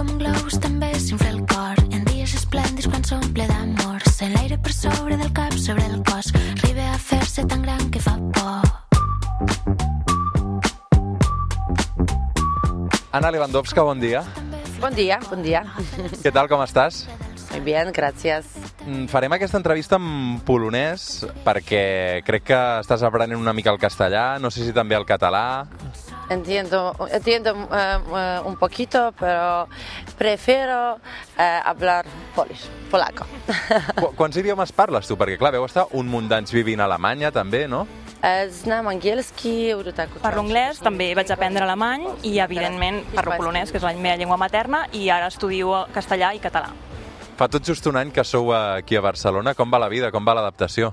com un globus també s'infla el cor en dies esplèndids quan s'omple d'amor sent l'aire per sobre del cap, sobre el cos arriba a fer-se tan gran que fa por Ana Lewandowska, bon dia. Bon dia, bon dia. Què tal, com estàs? Muy bien, gracias. Mm, Farem aquesta entrevista en polonès perquè crec que estàs aprenent una mica el castellà, no sé si també el català... Entiendo, entiendo eh, eh, un poquito, pero prefiero eh, hablar polish, polaco. Qu Quants idiomes parles tu? Perquè, clar, veu estar un munt d'anys vivint a Alemanya, també, no? Znam angielski, tak Parlo anglès, també vaig aprendre alemany i, evidentment, parlo polonès, que és la meva llengua materna, i ara estudio castellà i català. Fa tot just un any que sou aquí a Barcelona. Com va la vida? Com va l'adaptació?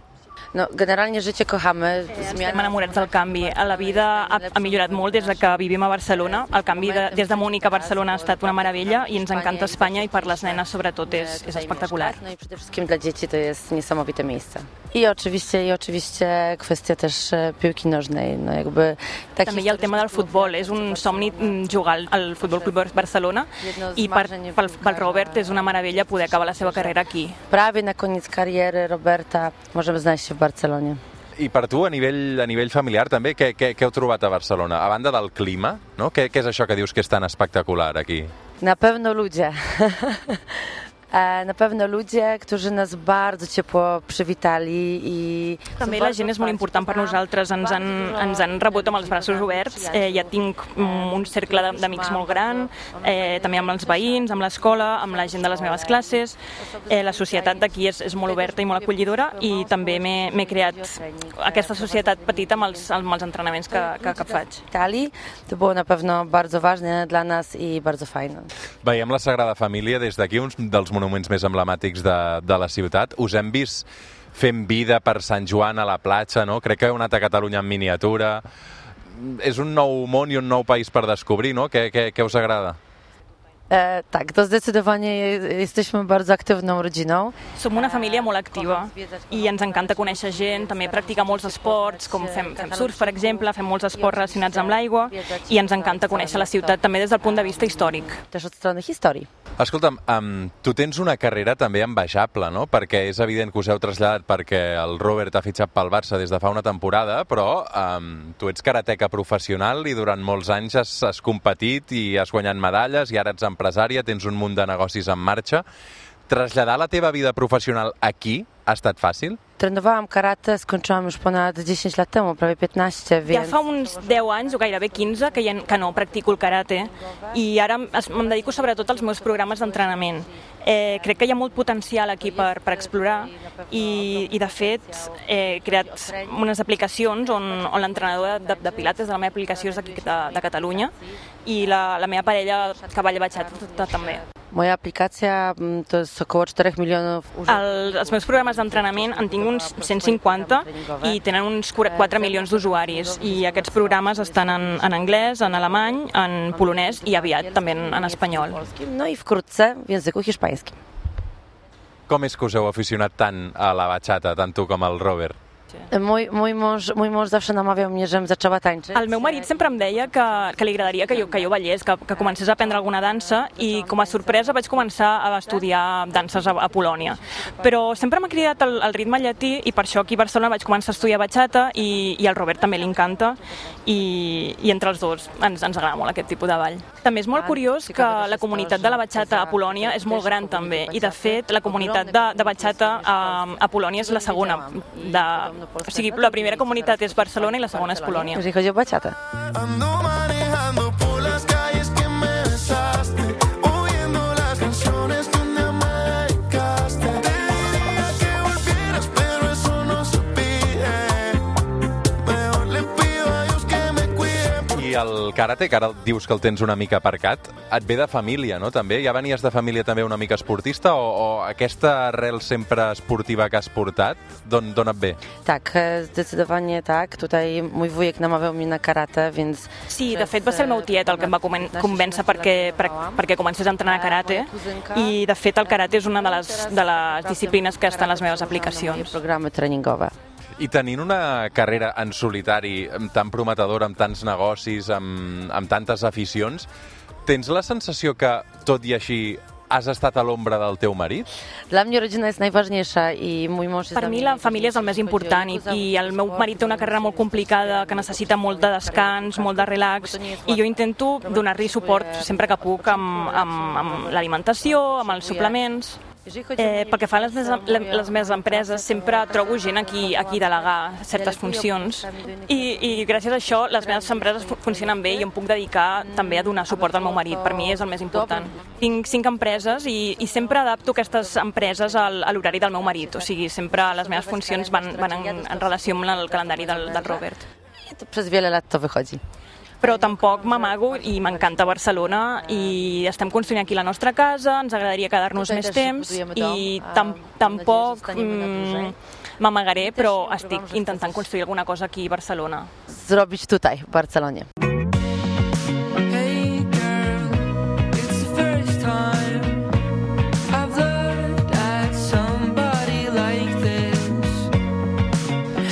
No, generalnie życie kochamy. Estem enamorats del canvi. La vida ha, ha millorat molt des de que vivim a Barcelona. El canvi de, des de Múnich a Barcelona ha estat una meravella i ens encanta Espanya i per les nenes sobretot és, és espectacular. No i przede wszystkim dla dzieci to jest niesamowite miejsce. I oczywiście, i oczywiście kwestia też e, piłki nożnej. No jakby tak També hi ha el tema del futbol. És un somni mm, jugar al Futbol Club Barcelona i per, pel, pel Robert és una meravella poder acabar la seva carrera aquí. Prawie na koniec kariery Roberta możemy znaleźć się w Barcelonie. I per tu, a nivell, a nivell familiar, també, què, què, què heu trobat a Barcelona? A banda del clima, no? Què, què és això que dius que és tan espectacular aquí? Na pewno ludzie. E, Na pewno ludzie, którzy nas bardzo ciepło przywitali i... També la gent és molt important per nosaltres, ens han, ens han rebut amb els braços oberts, eh, ja tinc un cercle de- d'amics molt gran, eh, també amb els veïns, amb l'escola, amb la gent de les meves classes, eh, la societat d'aquí és, és molt oberta i molt acollidora i també m'he creat aquesta societat petita amb els, amb els entrenaments que, que, que faig. Italii. To było na pewno bardzo ważne dla nas i bardzo fajne. Veiem la Sagrada Família des d'aquí, uns dels monuments més emblemàtics de, de la ciutat. Us hem vist fent vida per Sant Joan a la platja, no? Crec que heu anat a Catalunya en miniatura. És un nou món i un nou país per descobrir, no? Què, què, què us agrada? E, tak, to zdecydowanie je- jesteśmy bardzo aktywną rodziną. Som una família molt activa i ens encanta conèixer gent, també practicar molts esports, com fem, fem surf, per exemple, fem molts esports relacionats amb l'aigua i ens encanta conèixer la ciutat també des del punt de vista històric. Też od strony historii. Escolta'm, um, tu tens una carrera també envejable, no? Perquè és evident que us heu traslladat perquè el Robert ha fitxat pel Barça des de fa una temporada, però um, tu ets karateca professional i durant molts anys has, has competit i has guanyat medalles i ara ets empresària, tens un munt de negocis en marxa. Traslladar la teva vida professional aquí ha estat fàcil? Trenowałam karate, skończyłam już ponad 10 lat temu, prawie 15, Ja fa uns 10 anys o gairebé 15 que, ja, que no practico el karate i ara em- dedico sobretot als meus programes d'entrenament. Eh, crec que hi ha molt potencial aquí per, per explorar i, i de fet he creat unes aplicacions on, on l'entrenador de, de pilates de la meva aplicació és d'aquí de, de Catalunya i la, la meva parella que balla batxata també. Moja aplikacja mm, to jest około 4 milionów użytkowników. El, els meus programes d'entrenament en tinc uns 150 i tenen uns 4 milions d'usuaris i aquests programes estan en, en anglès, en alemany, en polonès i aviat també en, en espanyol. No i wkrótce w języku hiszpańskim. Com és que us heu aficionat tant a la batxata, tant tu com el Robert? Mój, mój, mąż, mój mąż zawsze namawiał mnie, żebym zaczęła tańczyć. El meu marit sempre em deia que, que li agradaria que jo, que jo ballés, que, que comencés a aprendre alguna dansa i com a sorpresa vaig començar a estudiar danses a, a Polònia. Però sempre m'ha cridat el, el ritme llatí i per això aquí a Barcelona vaig començar a estudiar batxata i, i al Robert també li encanta i, i entre els dos ens, ens agrada molt aquest tipus de ball. També és molt curiós que la comunitat de la batxata a Polònia és molt gran també i de fet la comunitat de, de batxata a, a Polònia és la segona. De, o sigui, la primera comunitat és Barcelona i la segona és Polònia. Jeżeli chodzi o baciatę. I el karate, que ara dius que el tens una mica aparcat, et ve de família, no? També? Ja venies de família també una mica esportista o, o aquesta arrel sempre esportiva que has portat, d'on et ve? Tak, zdecydowanie tak. Tutaj mój wujek namawiał mnie na karate, więc... Sí, de fet va ser el meu tiet el que em va convèncer perquè, per, perquè comencés a entrenar karate i de fet el karate és una de les, de les disciplines que estan a les meves aplicacions. Programy treningowe. I tenint una carrera en solitari tan prometedora, amb tants negocis, amb, amb tantes aficions, Tens la sensació que, tot i així, has estat a l'ombra del teu marit? Mnie rodzina jest najważniejsza i mój mąż jest Per mi la família és el més important i, i el meu marit té una carrera molt complicada que necessita molt de descans, molt de relax i jo intento donar-li suport sempre que puc amb, amb, amb l'alimentació, amb els suplements. Eh, pel que fa a les, les, meves empreses, sempre trobo gent aquí, aquí delegar certes funcions i, i gràcies a això les meves empreses fu- funcionen bé i em puc dedicar també a donar suport al meu marit. Per mi és el més important. Tinc cinc empreses i, i sempre adapto aquestes empreses al, a l'horari del meu marit. O sigui, sempre les meves funcions van, van en, en relació amb el calendari del, del Robert. To przez wiele lat to wychodzi. Però tampoc m'amago i m'encanta Barcelona i estem construint aquí la nostra casa, ens agradaria quedar-nos més temps i dom, a tam, tampoc mm, m'amagaré, però estic intentant construir alguna cosa aquí a Barcelona. Zrobić tutaj, w Barcelonie.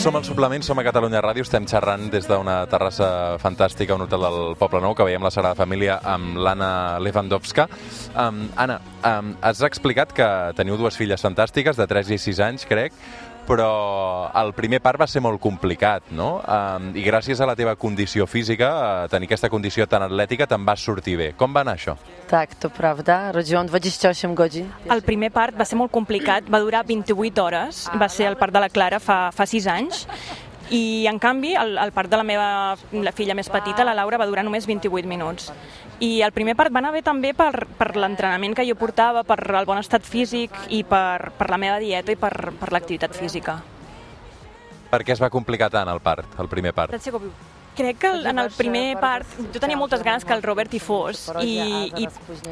Som al Suplement, som a Catalunya Ràdio, estem xerrant des d'una terrassa fantàstica un hotel del Poble Nou, que veiem la Sagrada Família amb l'Anna Lewandowska. Um, Anna, um, has explicat que teniu dues filles fantàstiques, de 3 i 6 anys, crec, però el primer part va ser molt complicat, no? Um, I gràcies a la teva condició física, a tenir aquesta condició tan atlètica, te'n vas sortir bé. Com va anar això? Tak, to prawda. Rodziłam 28 godzin. El primer part va ser molt complicat, va durar 28 hores, va ser el part de la Clara fa, fa 6 anys, i en canvi el, el part de la meva la filla més petita, la Laura, va durar només 28 minuts. I el primer part va anar bé també per, per l'entrenament que jo portava, per el bon estat físic i per, per la meva dieta i per, per l'activitat física. Per què es va complicar tant el part, el primer part? Crec que el- en el primer part jo tenia moltes ganes que el Robert hi fos i, i,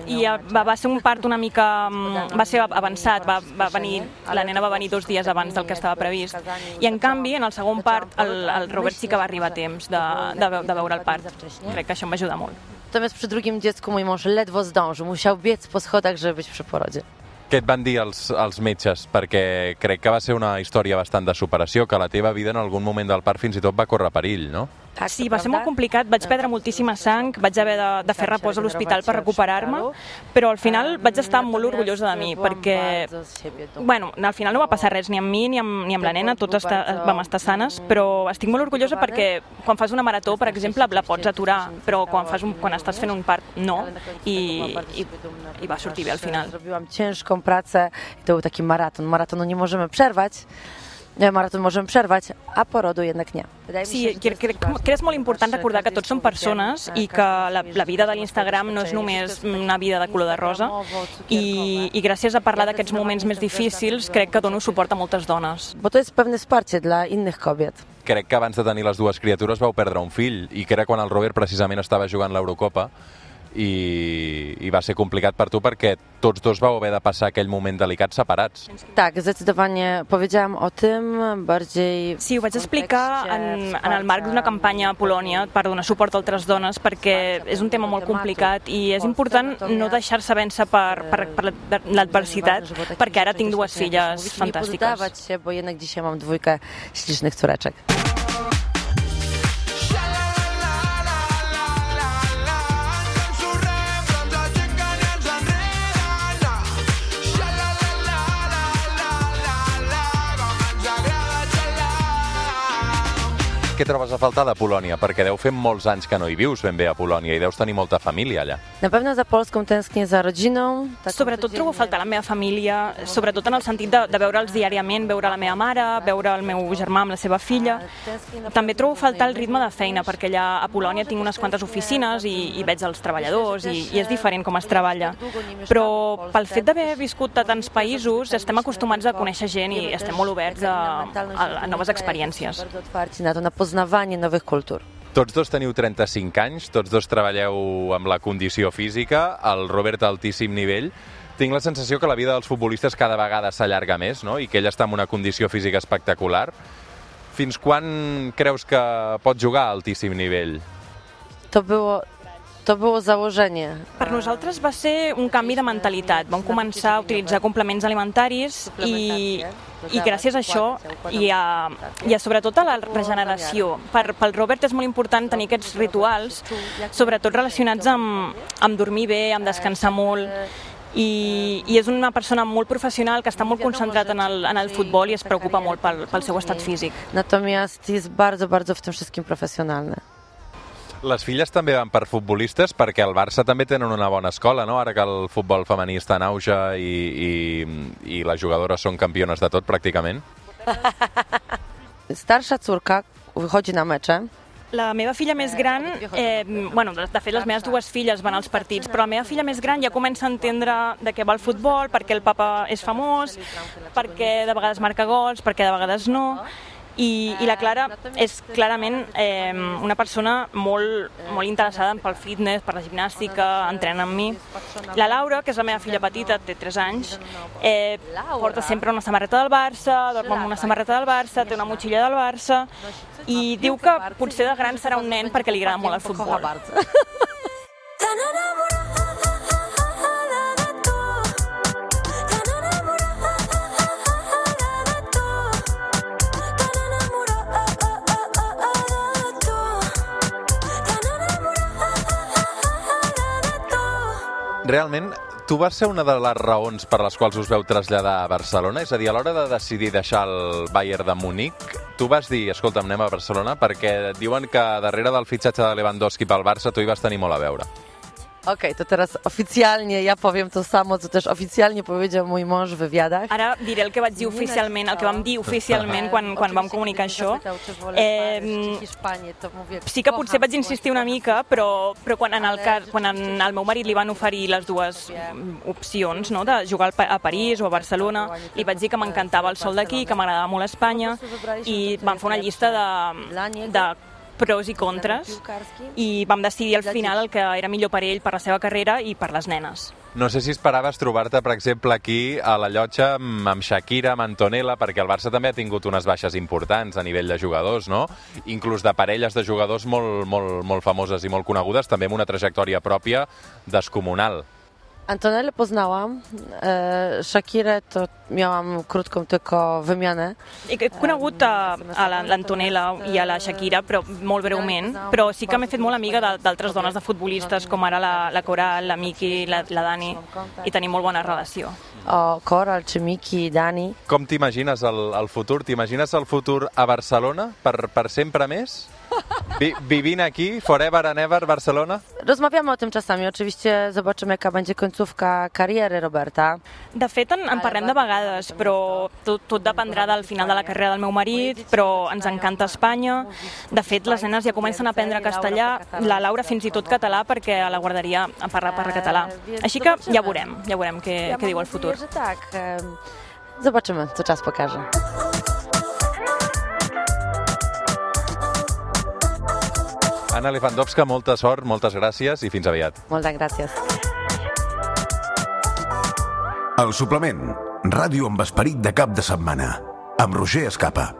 i va, va ser un part una mica... mm, va ser avançat, va, va venir, la nena va venir dos dies abans del que estava previst i en canvi en el segon part el, el Robert sí que va arribar a temps de, de, de veure el part. Crec que això em va ajudar molt. Natomiast przy drugim dziecku mój mąż ledwo zdążył. Musiał biec po schodach, żeby być przy porodzie. Què et van dir els, els metges? Perquè crec que va ser una història bastant de superació, que la teva vida en algun moment del part fins i tot va córrer perill, no? Tak, Sí, va ser molt complicat, vaig perdre moltíssima sang, vaig haver de, de fer repòs a l'hospital per recuperar-me, però al final vaig estar molt orgullosa de mi, perquè Bueno, al final no va passar res ni amb mi ni amb, ni amb la nena, totes està, vam estar sanes, però estic molt orgullosa perquè quan fas una marató, per exemple, la pots aturar, però quan, fas un, quan estàs fent un part, no, i, i, i va sortir bé al final. Zrobiłam ciężką pracę i to był taki maraton. Maratonu nie możemy przerwać. Maraton możemy przerwać, a porodu jednak nie. Sí, crec, crec, que és molt important recordar que tots som persones i que la, la vida de l'Instagram no és només una vida de color de rosa i, i gràcies a parlar d'aquests moments més difícils crec que dono suport a moltes dones. Bo to jest pewne wsparcie dla innych kobiet. Crec que abans de tenir les dues criatures vau perdre un fill, i que era quan el Robert precisament estava jugant l'Eurocopa, i, i va ser complicat per tu perquè tots dos vau haver de passar aquell moment delicat separats. Tak, zdecydowanie powiedziałam o tym bardziej... Sí, ho vaig explicar en, en el marc d'una campanya a Polònia per donar suport a altres dones perquè és un tema molt complicat i és important no deixar-se vèncer per, per, per l'adversitat perquè ara tinc dues filles Nie fantàstiques. poddawać się, bo jednak dzisiaj mam dwójkę ślicznych córeczek. Què trobes a faltar de Polònia? Perquè deu fer molts anys que no hi vius ben bé a Polònia i deus tenir molta família allà. Na pewno za Polską tęsknię za rodziną. Sobretot trobo faltar la meva família, sobretot en el sentit de, de veure'ls diàriament, veure la meva mare, veure el meu germà amb la seva filla. També trobo a faltar el ritme de feina, perquè allà a Polònia tinc unes quantes oficines i, i veig els treballadors i, i és diferent com es treballa. Però pel fet d'haver viscut a tants països estem acostumats a conèixer gent i estem molt oberts a, a, a noves experiències. Poznawanie nowych kultur. Tots dos teniu 35 anys, tots dos treballeu amb la condició física, el Robert a altíssim nivell. Tinc la sensació que la vida dels futbolistes cada vegada s'allarga més, no? I que ell està en una condició física espectacular. Fins quan creus que pot jugar a altíssim nivell? To było To było założenie. Per nosaltres va ser un canvi de mentalitat. Vam començar a utilitzar complements alimentaris i, i gràcies a això i a, i a sobretot a la regeneració. Per, pel Robert és molt important tenir aquests rituals, sobretot relacionats amb, amb dormir bé, amb descansar molt, i, i és una persona molt professional que està molt concentrat en el, en el futbol i es preocupa molt pel, pel seu estat físic. Natomiast jest bardzo, bardzo w tym wszystkim profesjonalny. Les filles també van per futbolistes perquè el Barça també tenen una bona escola, no? Ara que el futbol femení està en auge i, i, i les jugadores són campiones de tot, pràcticament. Starsza córka wychodzi na mecze. La meva filla més gran, eh, bueno, de, de fet les meves dues filles van als partits, però la meva filla més gran ja comença a entendre de què va el futbol, perquè el papa és famós, perquè de vegades marca gols, perquè de vegades no, i, i la Clara és clarament eh, una persona molt, molt interessada pel fitness, per la gimnàstica, entrena amb mi. La Laura, que és la meva filla petita, té 3 anys, eh, porta sempre una samarreta del Barça, dorm amb una samarreta del Barça, té una motxilla del Barça, i diu que potser de gran serà un nen perquè li agrada molt el futbol. Realment, tu vas ser una de les raons per les quals us veu traslladar a Barcelona? És a dir, a l'hora de decidir deixar el Bayern de Múnich, tu vas dir, escolta'm, anem a Barcelona, perquè diuen que darrere del fitxatge de Lewandowski pel Barça tu hi vas tenir molt a veure. Okej, to teraz oficjalnie ja powiem to samo, co też oficjalnie powiedział mój mąż w wywiadach. Ara diré el que vaig dir oficialment, el que vam dir oficialment quan, quan vam comunicar això. Eh, sí que potser vaig insistir una mica, però, però quan, en el cas, quan en el meu marit li van oferir les dues mm, opcions, no, de jugar al Pa- a París o a Barcelona, li vaig dir que m'encantava el sol d'aquí, que m'agradava molt Espanya, i vam fer una llista de, de pros i contres, i vam decidir al final el que era millor per ell, per la seva carrera i per les nenes. No sé si esperaves trobar-te, per exemple, aquí a la llotja amb Shakira, amb Antonella, perquè el Barça també ha tingut unes baixes importants a nivell de jugadors, no? Inclús de parelles de jugadors molt, molt, molt famoses i molt conegudes, també amb una trajectòria pròpia descomunal. Antonellę poznałam, e, Shakirę to miałam krótką tylko wymianę. He conegut a, a la- l'Antonella i a la Shakira, però molt breument, però sí que m'he fet molt amiga de- d'altres dones de futbolistes, com ara la, la Coral, la Miki, la, la Dani, i tenim molt bona relació. O Koral czy Miki, Dani. Com t'imagines el, el futur? T'imagines el futur a Barcelona per, per sempre més? Vi, vivint aquí, forever and ever, Barcelona? Rozmawiamy o tym czasami. Oczywiście zobaczymy, jaka będzie końcówka kariery Roberta. De fet, en, en parlem de vegades, però tot, tot dependrà del final de la carrera del meu marit, però ens encanta Espanya. De fet, les nenes ja comencen a aprendre castellà, la Laura fins i tot català, perquè a la guarderia parla, parla català. Així que ja veurem, ja veurem què, què diu el futur. Zobaczymy, co czas pokaże. Anna Lewandowska, molta sort, moltes gràcies i fins aviat. Moltes gràcies. El suplement. Ràdio amb esperit de cap de setmana. Amb Roger Escapa.